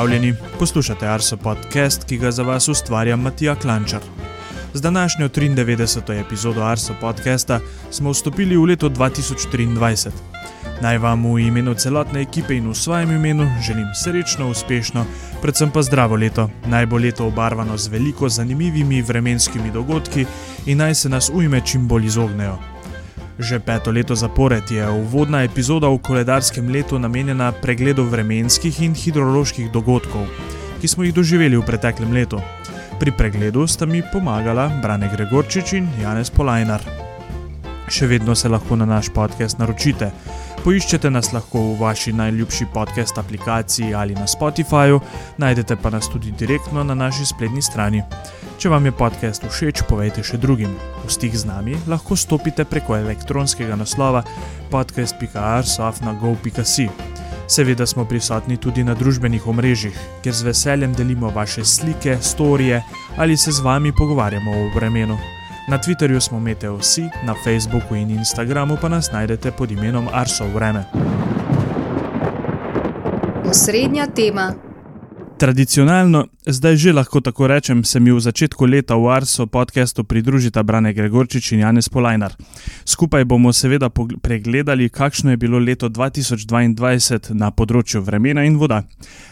pozdravljeni, poslušate Arso podcast, ki ga za vas ustvarja Matija Klančar. Z današnjo 93. epizodo Arso podcasta smo vstopili v leto 2023. Naj vam v imenu celotne ekipe in v svojem imenu želim srečno, uspešno, predvsem pa zdravo leto. Naj bo leto obarvano z veliko zanimivimi vremenskimi dogodki in naj se nas ujme čim bolj izognejo. Že peto leto zapored je uvodna epizoda v koledarskem letu namenjena pregledu vremenskih in hidroloških dogodkov, ki smo jih doživeli v preteklem letu. Pri pregledu sta mi pomagala Brane Gregorčič in Janez Polajnar. Še vedno se lahko na naš podcast naročite. Poiščete nas lahko v vaši najljubši podcast aplikaciji ali na Spotifyju, najdete pa nas tudi direktno na naši spletni strani. Če vam je podcast všeč, povejte še drugim. V stik z nami lahko stopite preko elektronskega naslova podcast.arsofnago.si. Seveda smo prisotni tudi na družbenih omrežjih, kjer z veseljem delimo vaše slike, storije ali se z vami pogovarjamo o vremenu. Na Twitterju smo Meteosi, na Facebooku in Instagramu pa nas najdete pod imenom Arso Vreme. Osrednja tema. Tradicionalno, zdaj že lahko tako rečem, se mi v začetku leta v Arso podkastu pridružita Brane Gregorčič in Janez Polajnar. Skupaj bomo seveda pregledali, kakšno je bilo leto 2022 na področju vremena in voda.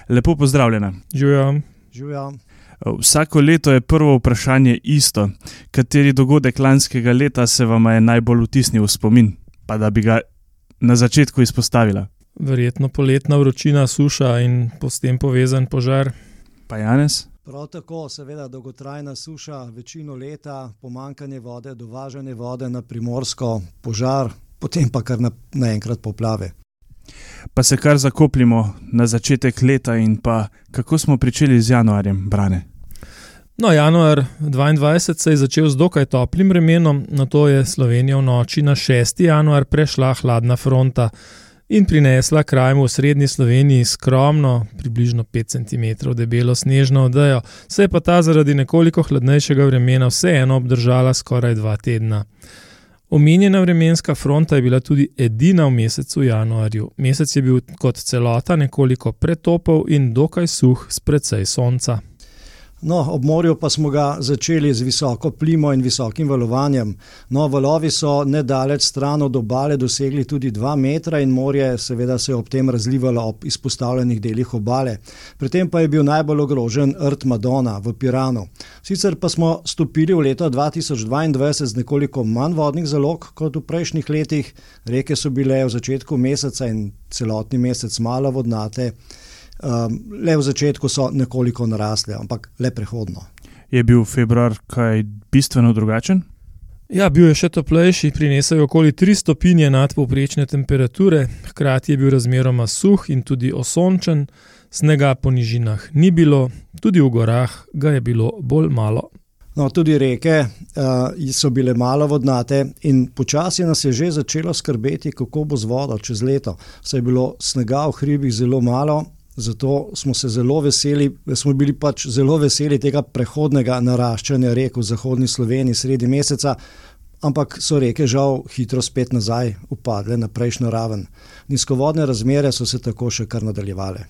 Lepo pozdravljena. Živijo. Živijo. Vsako leto je prvo vprašanje isto. Kateri dogodek lanskega leta se vam je najbolj vtisnil v spomin, pa da bi ga na začetku izpostavila? verjetno poletna vročina, suša in s tem povezan požar. Pa Janes? Prav tako, seveda, dolgotrajna suša, večino leta, pomankanje vode, dovažanje vode na primorsko, požar, potem pa kar naenkrat na poplave. Pa se kar zakopljimo na začetek leta in pa kako smo pričeli z januarjem, brane. No, januar 2022 se je začel z dokaj toplim vremenom, na to je Slovenija v noči na 6. januar prešla hladna fronta in prinesla krajem v srednji Sloveniji skromno, približno 5 cm debelo snežno odejo, se je pa ta zaradi nekoliko hladnejšega vremena vseeno obdržala skoraj dva tedna. Omenjena vremenska fronta je bila tudi edina v mesecu januarju. Mesec je bil kot celota nekoliko pretopov in dokaj suh s precej sonca. No, ob morju pa smo ga začeli z visoko plimo in visokim valovanjem. No, valovi so nedaleč stran od obale dosegli tudi 2 metra in morje seveda se je ob tem razlivalo ob izpostavljenih delih obale. Pri tem pa je bil najbolj ogrožen Rt Madonna v Piranu. Sicer pa smo stopili v leto 2022 z nekoliko manj vodnih zalog kot v prejšnjih letih. Reke so bile v začetku meseca in celotni mesec malo vodnate. Um, le v začetku so nekoliko narasle, ampak le prehodno. Je bil februar kaj bistveno drugačen? Ja, bil je še toplejši, prinesel je okoli 3 stopinje nadpovprečne temperature, hkrati je bil razmeroma suh in tudi osončen, snega po nižinah ni bilo, tudi v gorah ga je bilo bolj malo. No, tudi reke uh, so bile malo vodnate, in počasi nas je že začelo skrbeti, kako bo z vodo čez leto. Saj je bilo snega v hribih zelo malo, Zato smo se zelo veseli, smo bili pač zelo veseli tega prehodnega naraščanja rek v zahodni Sloveniji sredi meseca, ampak so reke žal hitro spet nazaj upadle na prejšnjo raven. Nizkovodne razmere so se tako še kar nadaljevale.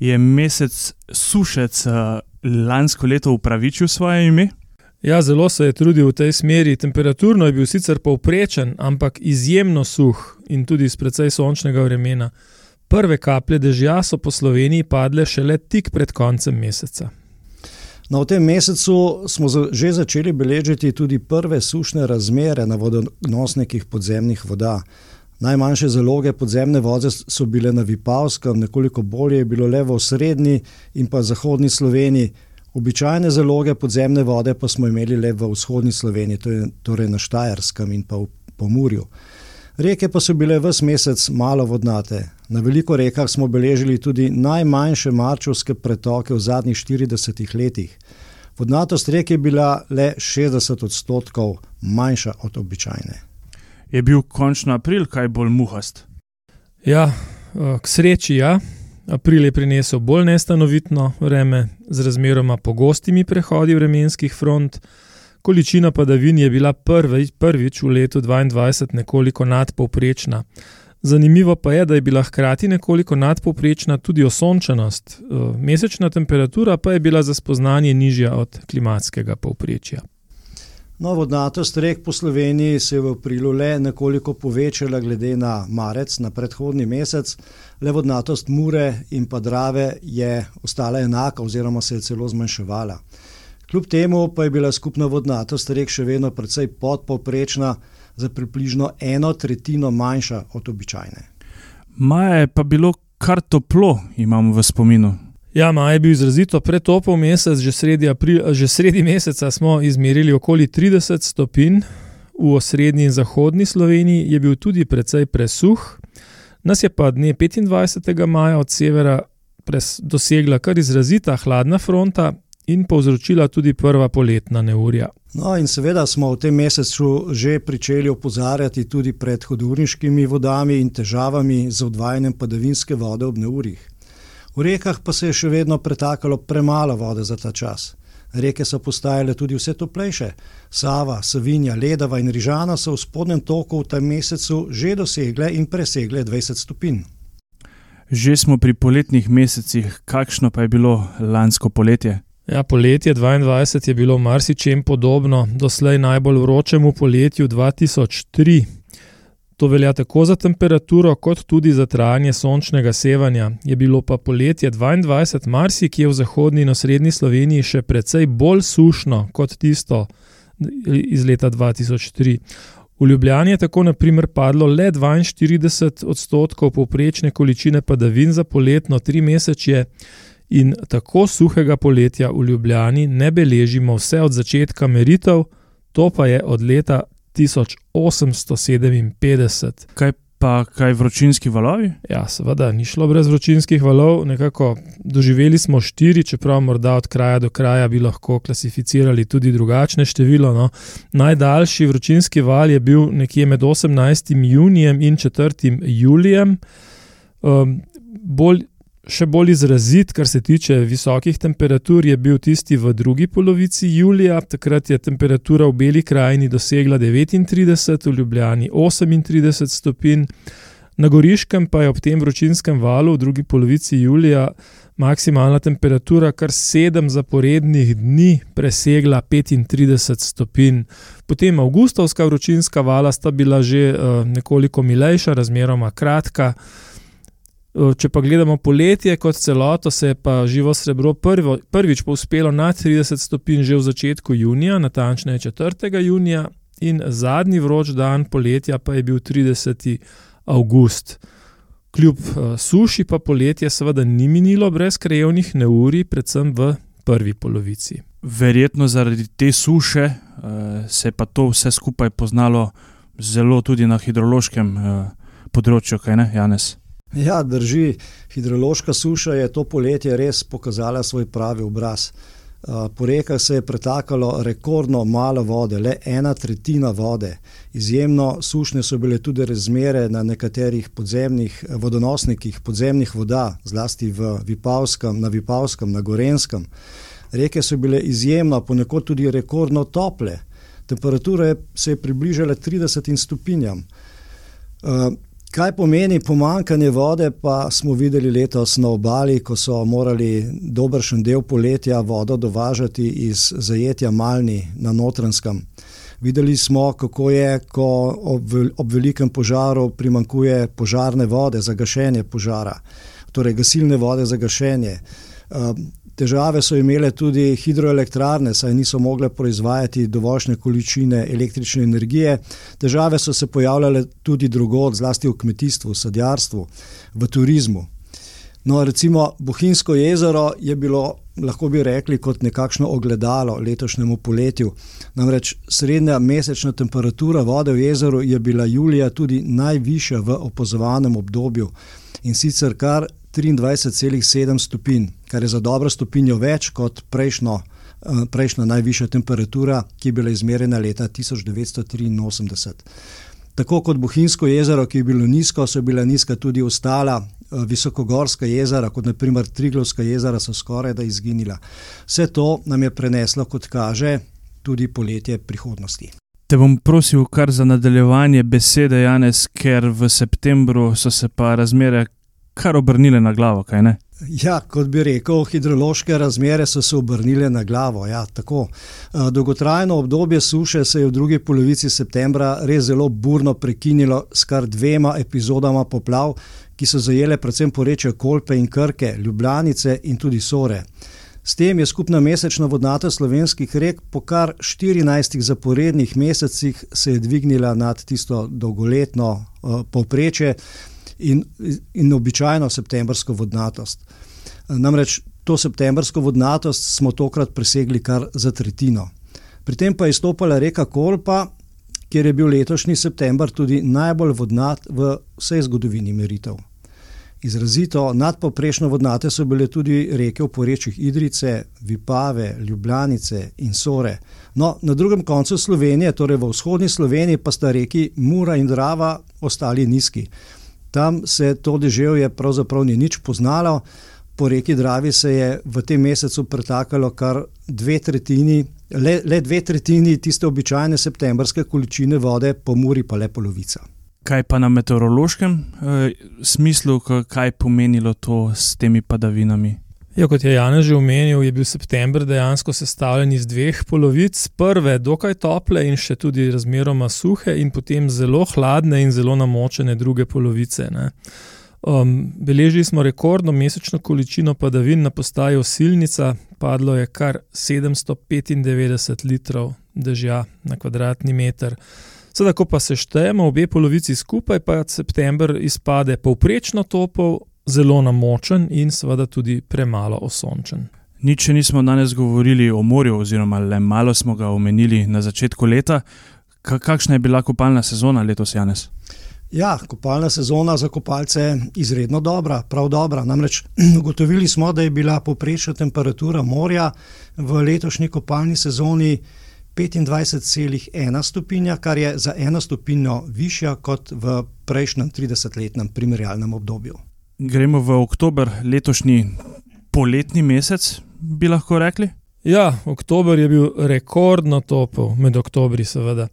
Je mesec sušec uh, lansko leto upravičil svoje ime? Ja, zelo se je trudil v tej smeri. Temperaturno je bil sicer povprečen, ampak izjemno suh in tudi s precej sončnega vremena. Prve kaplje dežja so po Sloveniji padle šele tik pred koncem meseca. No, v tem mesecu smo že začeli beležiti tudi prve sušne razmere na vodonosnikih podzemnih voda. Najmanjše zaloge podzemne vode so bile na Vipavskem, nekoliko bolje je bilo le v srednji in pa zahodni Sloveniji. Običajne zaloge podzemne vode pa smo imeli le v vzhodni Sloveniji, torej na Štajerskem in pa v Pomorju. Reke pa so bile vse mesec malo vodnate. Na veliko rekah smo beležili tudi najmanjše marčovske pretoke v zadnjih 40 letih. Vodnatost reke je bila le 60 odstotkov manjša od običajne. Je bil končno april kaj bolj muhast? Ja, eh, k sreči ja. April je prinesel bolj nestanovitno vreme z razmeroma pogostimi prehodi vremenskih front. Količina padavin je bila prvi, prvič v letu 2022 nekoliko nadpovprečna. Zanimivo pa je, da je bila hkrati nekoliko nadpovprečna tudi osončenost, eh, mesečna temperatura pa je bila za spoznanje nižja od klimatskega povprečja. No, vodnatost rek po Sloveniji se je v aprilu le nekoliko povečala, glede na marec, na predhodni mesec, le vodnatost Mure in pa Drave je ostala enaka, oziroma se je celo zmanjševala. Kljub temu pa je bila skupna vodnatost rek še vedno precej podpovprečna, za približno eno tretjino manjša od običajne. Maja je pa bilo kar toplo, imamo v spominu. Ja, maj je bil izrazito pretopov mesec, že sredi, april, že sredi meseca smo izmerili okoli 30 stopinj, v osrednji in zahodni Sloveniji je bil tudi precej presuh, nas je pa dne 25. maja od severa pres, dosegla kar izrazita hladna fronta in povzročila tudi prva poletna neurja. No, in seveda smo v tem mesecu že začeli opozarjati tudi pred hudourniškimi vodami in težavami z odvajanjem padavinske vode ob neurjih. V rekah pa se je še vedno pretakalo premalo vode za ta čas. Reke so postajale tudi vse toplejše. Sava, Savinja, Ledava in Rižana so v spodnjem toku v tem mesecu že dosegle in presegle 20 stopinj. Že smo pri poletnih mesecih, kakšno pa je bilo lansko poletje? Ja, poletje 2022 je bilo marsičem podobno, doslej najbolj vročemu poletju 2003. To velja tako za temperaturo, kot tudi za trajanje sončnega sevanja. Je bilo pa poletje 2022 marsikje v zahodni in srednji Sloveniji še precej bolj sušno kot tisto iz leta 2003. V Ljubljani je tako naprimer padlo le 42 odstotkov povprečne količine padavin za poletno tri mesečje in tako suhega poletja v Ljubljani ne beležimo vse od začetka meritev, to pa je od leta 1857. Kaj pa kaj vročinski valovi? Ja, seveda, ni šlo brez vročinskih valov. Nekako doživeli smo štiri, čeprav morda od kraja do kraja bi lahko klasificirali tudi drugačne število. No. Najdaljši vročinski val je bil nekje med 18. junijem in 4. julijem. Um, bolj še bolj izrazit, kar se tiče visokih temperatur, je bil tisti v drugi polovici julija. Takrat je temperatura v Beli krajini dosegla 39, v Ljubljani 38 stopinj, na Goriškem pa je ob tem vročinskem valu v drugi polovici julija maksimalna temperatura kar sedem zaporednih dni presegla 35 stopinj. Potem avgustovska vročinska vala sta bila že uh, nekoliko milejša, razmeroma kratka. Eh, če pa gledamo poletje kot celoto, se je pa živo srebro prvo, prvič povzpelo na 30 stopinj že v začetku junija, natančneje 4. junija, in zadnji vroč dan poletja pa je bil 30. august. Kljub uh, suši pa poletje seveda ni minilo brez krajevnih neuri, predvsem v prvi polovici. Verjetno zaradi te suše uh, se je pa to vse skupaj poznalo zelo tudi na hidrološkem področju, kaj ne, Janes? Ja, drži. Hidrološka suša je to poletje res pokazala svoj pravi obraz. Po rekah se je pretakalo rekordno malo vode, le ena tretjina vode. Izjemno sušne so bile tudi razmere na nekaterih podzemnih vodonosnikih, podzemnih voda, zlasti v Vipavskem, na Vipavskem, na Gorenskem. Reke so bile izjemno, ponekod tudi rekordno tople. Temperatura se je približala 30 stopinjam. Kaj pomeni pomankanje vode, pa smo videli letos na obali, ko so morali dobršen del poletja vodo dovažati iz zajetja Malni na Notranskem. Videli smo, kako je, ko ob, ob velikem požaru primankuje požarne vode za gašenje požara, torej gasilne vode za gašenje. Težave so imele tudi hidroelektrarne, saj niso mogle proizvajati dovoljšne količine električne energije. Težave so se pojavljale tudi drugod, zlasti v kmetijstvu, sadjarstvu, v turizmu. No, recimo Bohinjsko jezero je bilo, lahko bi rekli, kot nekakšno ogledalo letošnjemu poletju. Namreč srednja mesečna temperatura vode v jezeru je bila julija tudi najvišja v opozovanem obdobju in sicer kar 23,7 stopinj, kar je za dobro stopinjo več kot prejšnjo, eh, prejšnja najvišja temperatura, ki je bila izmerjena leta 1983. Tako kot Bohinjsko jezero, ki je bilo nizko, so bila nizka tudi ostala eh, visokogorska jezera, kot naprimer Triglovska jezera, so skoraj da izginila. Vse to nam je preneslo, kot kaže, tudi poletje prihodnosti. Te bom prosil kar za nadaljevanje besede, Janes, ker v septembru so se pa razmere kar obrnile na glavo, kaj ne? Ja, kot bi rekel, hidrološke razmere so se obrnile na glavo. Ja, Dolgotrajno obdobje suše se je v drugi polovici septembra res zelo burno prekinilo s kar dvema epizodama poplav, ki so zajele predvsem poreče Kolpe in Krke, Ljubljanice in tudi Sore. S tem je skupna mesečna vodnata slovenskih rek po kar 14 zaporednih mesecih se je dvignila nad tisto dolgoletno uh, povprečje in, in običajno septembrsko vodnatost. Namreč to septembrsko vodnatost smo tokrat presegli kar za tretjino. Pri tem pa je stopala reka Kolpa, kjer je bil letošnji september tudi najbolj vodnat v vsej zgodovini meritev. Izrazito nadpoprečno vodnate so bile tudi reke v porečjih Idrice, Vipave, Ljubljanice in Sore. No, na drugem koncu Slovenije, torej v vzhodni Sloveniji, pa sta reki Mura in Drava ostali nizki. Tam se to deževje pravzaprav ni nič poznalo. Po reki Dravi se je v tem mesecu pretakalo kar dve tretjini, le, le dve tretjini tiste običajne septembrske količine vode, po Muri pa le polovica. Kaj pa na meteorološkem eh, smislu, kaj pomenilo to s temi padavinami? Ja, kot je Jan že omenil, je bil september dejansko sestavljen iz dveh polovic. Prve, dokaj tople in še tudi razmeroma suhe, in potem zelo hladne in zelo namočene druge polovice. Um, beležili smo rekordno mesečno količino padavin na postaji Osilnica, padlo je kar 795 litrov dežja na kvadratni meter. Sedaj, ko pa seštejemo obe polovici skupaj, pa september izpade povprečno topel, zelo namočen in seveda tudi premalo osončen. Nič nismo danes govorili o morju, oziroma le malo smo ga omenili na začetku leta. Kakšna je bila kopalna sezona letos, Janes? Ja, kopalna sezona za kopalce je izredno dobra, prav dobra. Namreč ugotovili smo, da je bila poprečna temperatura morja v letošnji kopalni sezoni 25,1 stopinja, kar je za eno stopinjo višja kot v prejšnjem 30-letnem primerjalnem obdobju gremo v oktober, letošnji poletni mesec, bi lahko rekli. Ja, oktober je bil rekordno topel, med oktobri, seveda.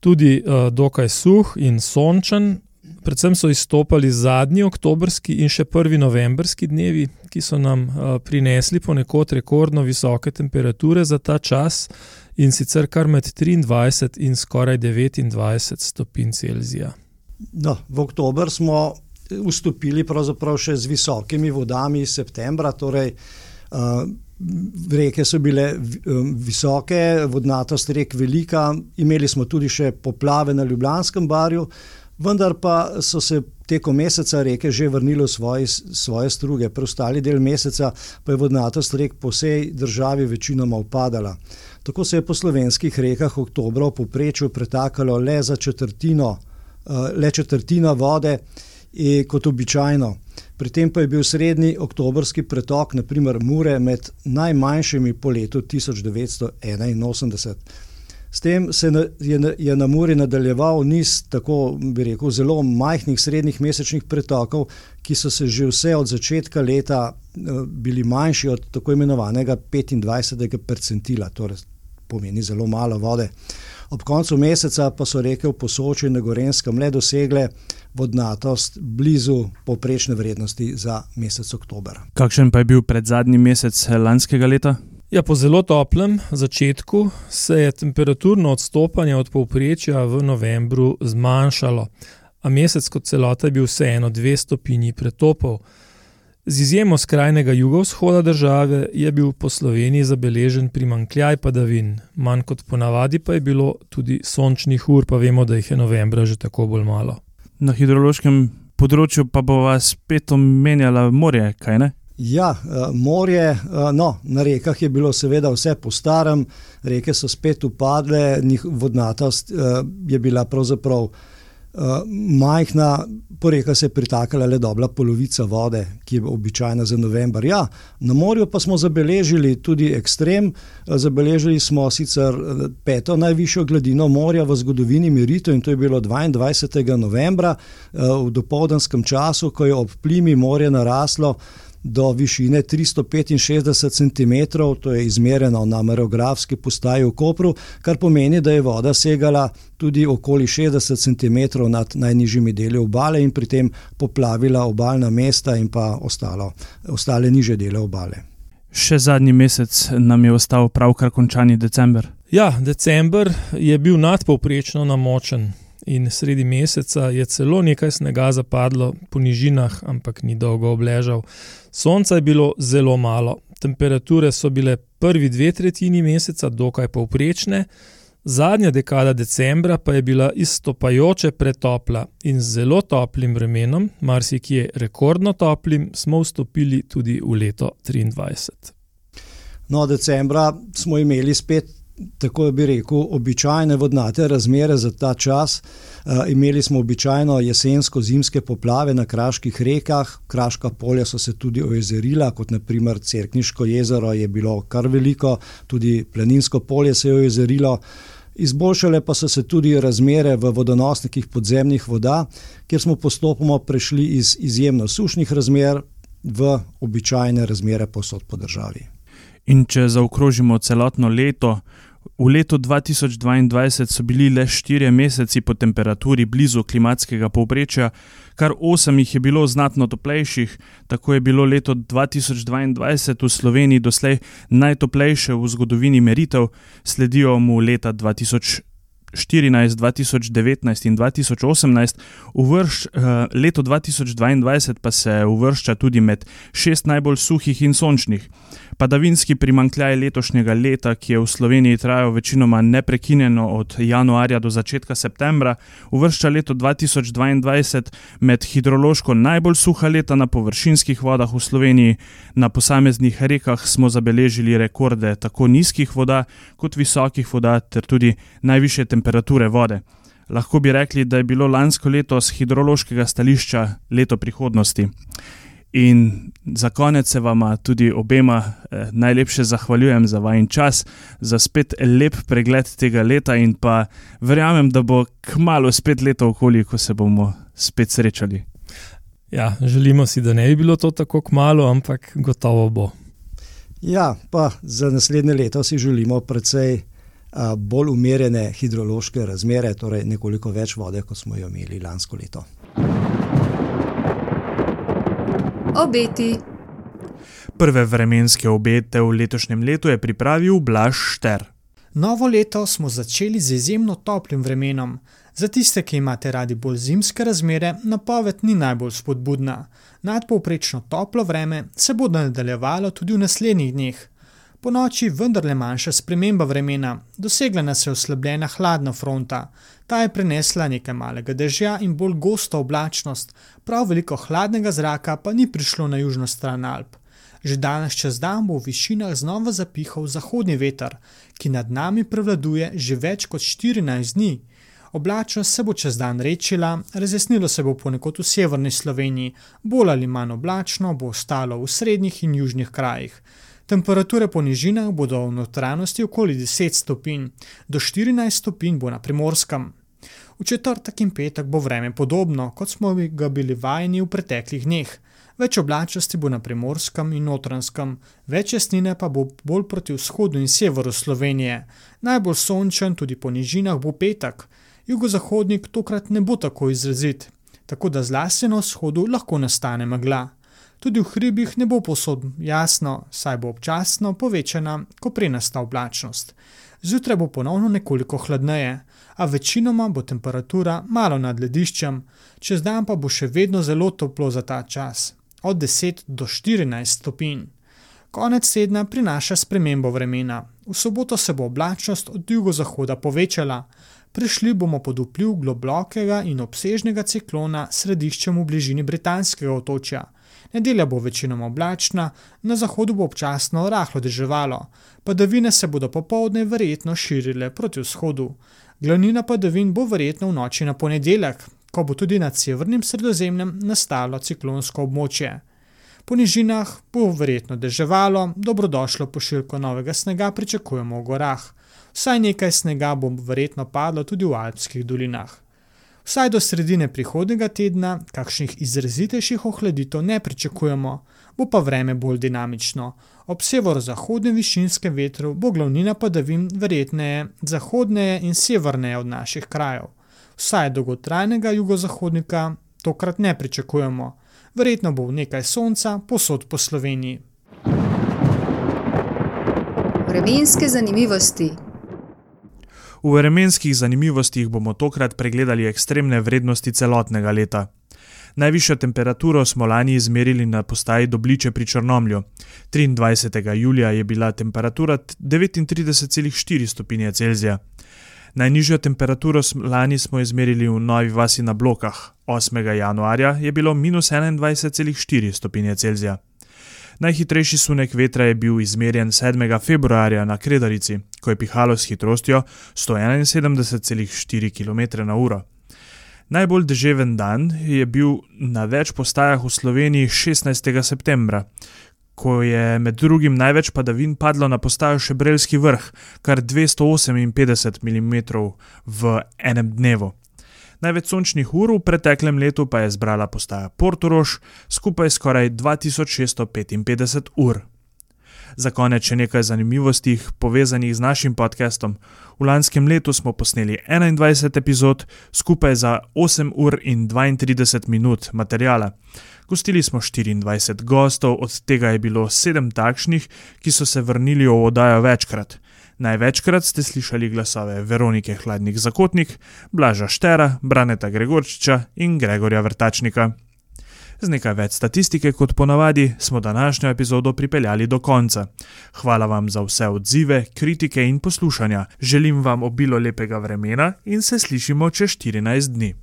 Tudi uh, dokaj suh in sončen, predvsem so izstopali zadnji oktobrski in še prvi novembrski dnevi, ki so nam uh, prinesli ponekod rekordno visoke temperature za ta čas in sicer kar med 23 in skoraj 29 stopinj Celzija. No, v oktober smo vstopili še z visokimi vodami iz septembra. Torej, uh, reke so bile visoke, vodnatost rek velika, imeli smo tudi še poplave na Ljubljanskem barju, vendar pa so se tekom meseca reke že vrnile v svoje, svoje struge. Preostali del meseca pa je vodnatost rek po vsej državi večinoma upadala. Tako se je po slovenskih rekah oktobra v povprečju pretakalo le za četrtino, uh, le četrtina vode kot običajno. Pri tem pa je bil srednji oktobrski pretok, naprimer Mure, med najmanjšimi po letu 1981. S tem se je, je na Muri nadaljeval niz tako, bi rekel, zelo majhnih srednjih mesečnih pretokov, ki so se že vse od začetka leta eh, bili manjši od tako imenovanega 25. percentila, torej pomeni zelo malo vode. Ob koncu meseca pa so reke v Posoči in Gorenskem le dosegle vodnatost blizu poprečne vrednosti za mesec oktober. Kakšen pa je bil pred zadnji mesec lanskega leta? Ja, po zelo toplem začetku se je temperaturno odstopanje od povprečja v novembru zmanjšalo, a mesec kot celota je bil vseeno dve stopinji pretopov. Z izjemo skrajnega jugovzhoda države je bil po Sloveniji zabeležen primankljaj padavin, manj kot ponavadi pa je bilo tudi sončnih ur, pa vemo, da jih je novembra že tako bolj malo. Na hidrološkem področju pa bo vas spet omenjala morje, kaj ne? Ja, eh, morje, eh, no, na rekah je bilo seveda vse po starem, reke so spet upadle, njihova vodnatost eh, je bila pravzaprav majhna, po reka se je pritakala le dobra polovica vode, ki je običajna za november. Ja, na morju pa smo zabeležili tudi ekstrem. Zabeležili smo sicer eh, peto najvišjo gladino morja v zgodovini meritev in to je bilo 22. novembra v dopoldanskem času, ko je ob plimi morje naraslo do višine 365 cm, to je izmerjeno na merografski postaji v Kopru, kar pomeni, da je voda segala tudi okoli 60 cm nad najnižjimi deli obale in pri tem poplavila obaljna mesta in pa ostalo, ostale niže dele obale. Še zadnji mesec nam je ostal pravkar končani december. Ja, december je bil nadpovprečno namočen in sredi meseca je celo nekaj snega zapadlo po nižinah, ampak ni dolgo obležal. Sonca je bilo zelo malo, temperature so bile prvi dve tretjini meseca dokaj povprečne, zadnja dekada decembra pa je bila izstopajoče pretopla in z zelo toplim vremenom, marsikje rekordno toplim, smo vstopili tudi v leto 2023. No, decembra smo imeli spet tako bi rekel, običajne vodnate razmere za ta čas. Uh, imeli smo običajno jesensko-zimske poplave na kraških rekah, kraška polja so se tudi ojezerila, kot naprimer Cerkniško jezero je bilo kar veliko, tudi planinsko polje se je ojezerilo. Izboljšale pa so se tudi razmere v vodonosnikih podzemnih voda, kjer smo postopoma prešli iz izjemno sušnih razmer v običajne razmere posod po državi. In če zaokrožimo celotno leto, V letu 2022 so bili le štirje meseci po temperaturi blizu klimatskega povprečja, kar osem jih je bilo znatno toplejših, tako je bilo leto 2022 v Sloveniji doslej najtoplejše v zgodovini meritev, sledijo mu leta 2000. 2014, 2019 in 2018, uvrš, uh, leto 2022 pa se uvršča tudi med šest najbolj suhih in sončnih. Padavinski primankljaj letošnjega leta, ki je v Sloveniji trajal večinoma neprekinjeno od januarja do začetka septembra, uvršča leto 2022 med hidrološko najbolj suha leta na površinskih vodah v Sloveniji. Na posameznih rekah smo zabeležili rekorde tako nizkih voda kot visokih voda, ter tudi najviše temperature vode. Lahko bi rekli, da je bilo lansko leto z hidrološkega stališča leto prihodnosti. In za konec se vama tudi obema eh, najlepše zahvaljujem za vaš čas, za spet lep pregled tega leta in pa verjamem, da bo kmalo spet leto okoli, ko se bomo spet srečali. Ja, želimo si, da ne bi bilo to tako kmalo, ampak gotovo bo. Ja, pa za naslednje leto si želimo precej a, bolj umirjene hidrološke razmere, torej nekoliko več vode, kot smo jo imeli lansko leto. Obeti. Prve vremenske obete v letošnjem letu je pripravil Blaž Šter. Novo leto smo začeli z izjemno toplim vremenom. Za tiste, ki imate radi bolj zimske razmere, napoved ni najbolj spodbudna. Nadpovprečno toplo vreme se bo nadaljevalo tudi v naslednjih dneh. Po noči vendarle manjša sprememba vremena, dosegla nas je oslabljena hladna fronta. Ta je prenesla nekaj malega dežja in bolj gosto oblačnost, prav veliko hladnega zraka pa ni prišlo na južno stran Alp. Že danes čez dan bo v višinah znova zapihal zahodni veter, ki nad nami prevladuje že več kot 14 dni. Oblačnost se bo čez dan rečila, razjasnilo se bo ponekod v severni Sloveniji, bolj ali manj oblačno bo ostalo v srednjih in južnih krajih. Temperature po nižinah bodo v notranjosti okoli 10 stopinj, do 14 stopinj bo na primorskem. V četrtek in petek bo vreme podobno, kot smo ga bili vajeni v preteklih dneh. Več oblačnosti bo na primorskem in notranjskem, več jasnine pa bo bolj proti vzhodu in severu Slovenije. Najbolj sončen tudi po nižinah bo petek, jugozahodnik tokrat ne bo tako izrazit, tako da zlasti na vzhodu lahko nastane megla. Tudi v hribih ne bo posod jasno, saj bo občasno povečana koprenasta oblačnost. Zjutraj bo ponovno nekoliko hladneje, a večinoma bo temperatura malo nad lediščem, čez dan pa bo še vedno zelo toplo za ta čas, od 10 do 14 stopinj. Konec tedna prinaša spremembo vremena. V soboto se bo oblačnost od jugozahoda povečala, prišli bomo pod vpliv globokega in obsežnega ciklona s središčem v bližini britanskega otočja. Nedelja bo večinoma oblačna, na zahodu bo občasno rahlo deževalo, padavine se bodo popovdne verjetno širile proti vzhodu. Glavnina padavin bo verjetno v noči na ponedeljek, ko bo tudi nad severnim sredozemljem nastalo ciklonsko območje. Po nižinah bo verjetno deževalo, dobrodošlo pošiljko novega snega pričakujemo v gorah. Vsaj nekaj snega bo verjetno padlo tudi v alpskih dolinah. Vsaj do sredine prihodnega tedna kakšnih izrazitejših ohladitev ne pričakujemo, bo pa vreme bolj dinamično. Ob severozahodnem višinskem vetru bo glavnina padavin verjetneje zahodneje in severneje od naših krajev. Vsaj dolgotrajnega jugozahodnika tokrat ne pričakujemo, verjetno bo nekaj sonca posod po Sloveniji. Vremenske zanimivosti. V vremenskih zanimivostih bomo tokrat pregledali ekstremne vrednosti celotnega leta. Najvišjo temperaturo smo lani izmerili na postaji Dobliče pri Črnomlju. 23. julija je bila temperatura 39,4 stopinje Celzija. Najnižjo temperaturo lani smo izmerili v Novi vasi na Blokah. 8. januarja je bilo minus 21,4 stopinje Celzija. Najhitrejši sunek vetra je bil izmerjen 7. februarja na Kredarici, ko je pihalo s hitrostjo 171,4 km/h. Najbolj deževen dan je bil na več postajah v Sloveniji 16. septembra, ko je med drugim največ padavin padlo na postajo Šebrelski vrh, kar 258 mm v enem dnevu. Največ sončnih ur v preteklem letu pa je zbrala postaja Portorož, skupaj skoraj 2655 ur. Za konec še nekaj zanimivosti povezanih z našim podcastom. V lanskem letu smo posneli 21 epizod, skupaj za 8 ur in 32 minut materijala. Gostili smo 24 gostov, od tega je bilo 7 takšnih, ki so se vrnili v oddajo večkrat. Največkrat ste slišali glasove Veronike Hladnik Zakotnik, Blaža Štera, Braneta Gregorčiča in Gregorja Vrtačnika. Z nekaj več statistike kot ponavadi smo današnjo epizodo pripeljali do konca. Hvala vam za vse odzive, kritike in poslušanja. Želim vam obilo lepega vremena in se slišimo čez 14 dni.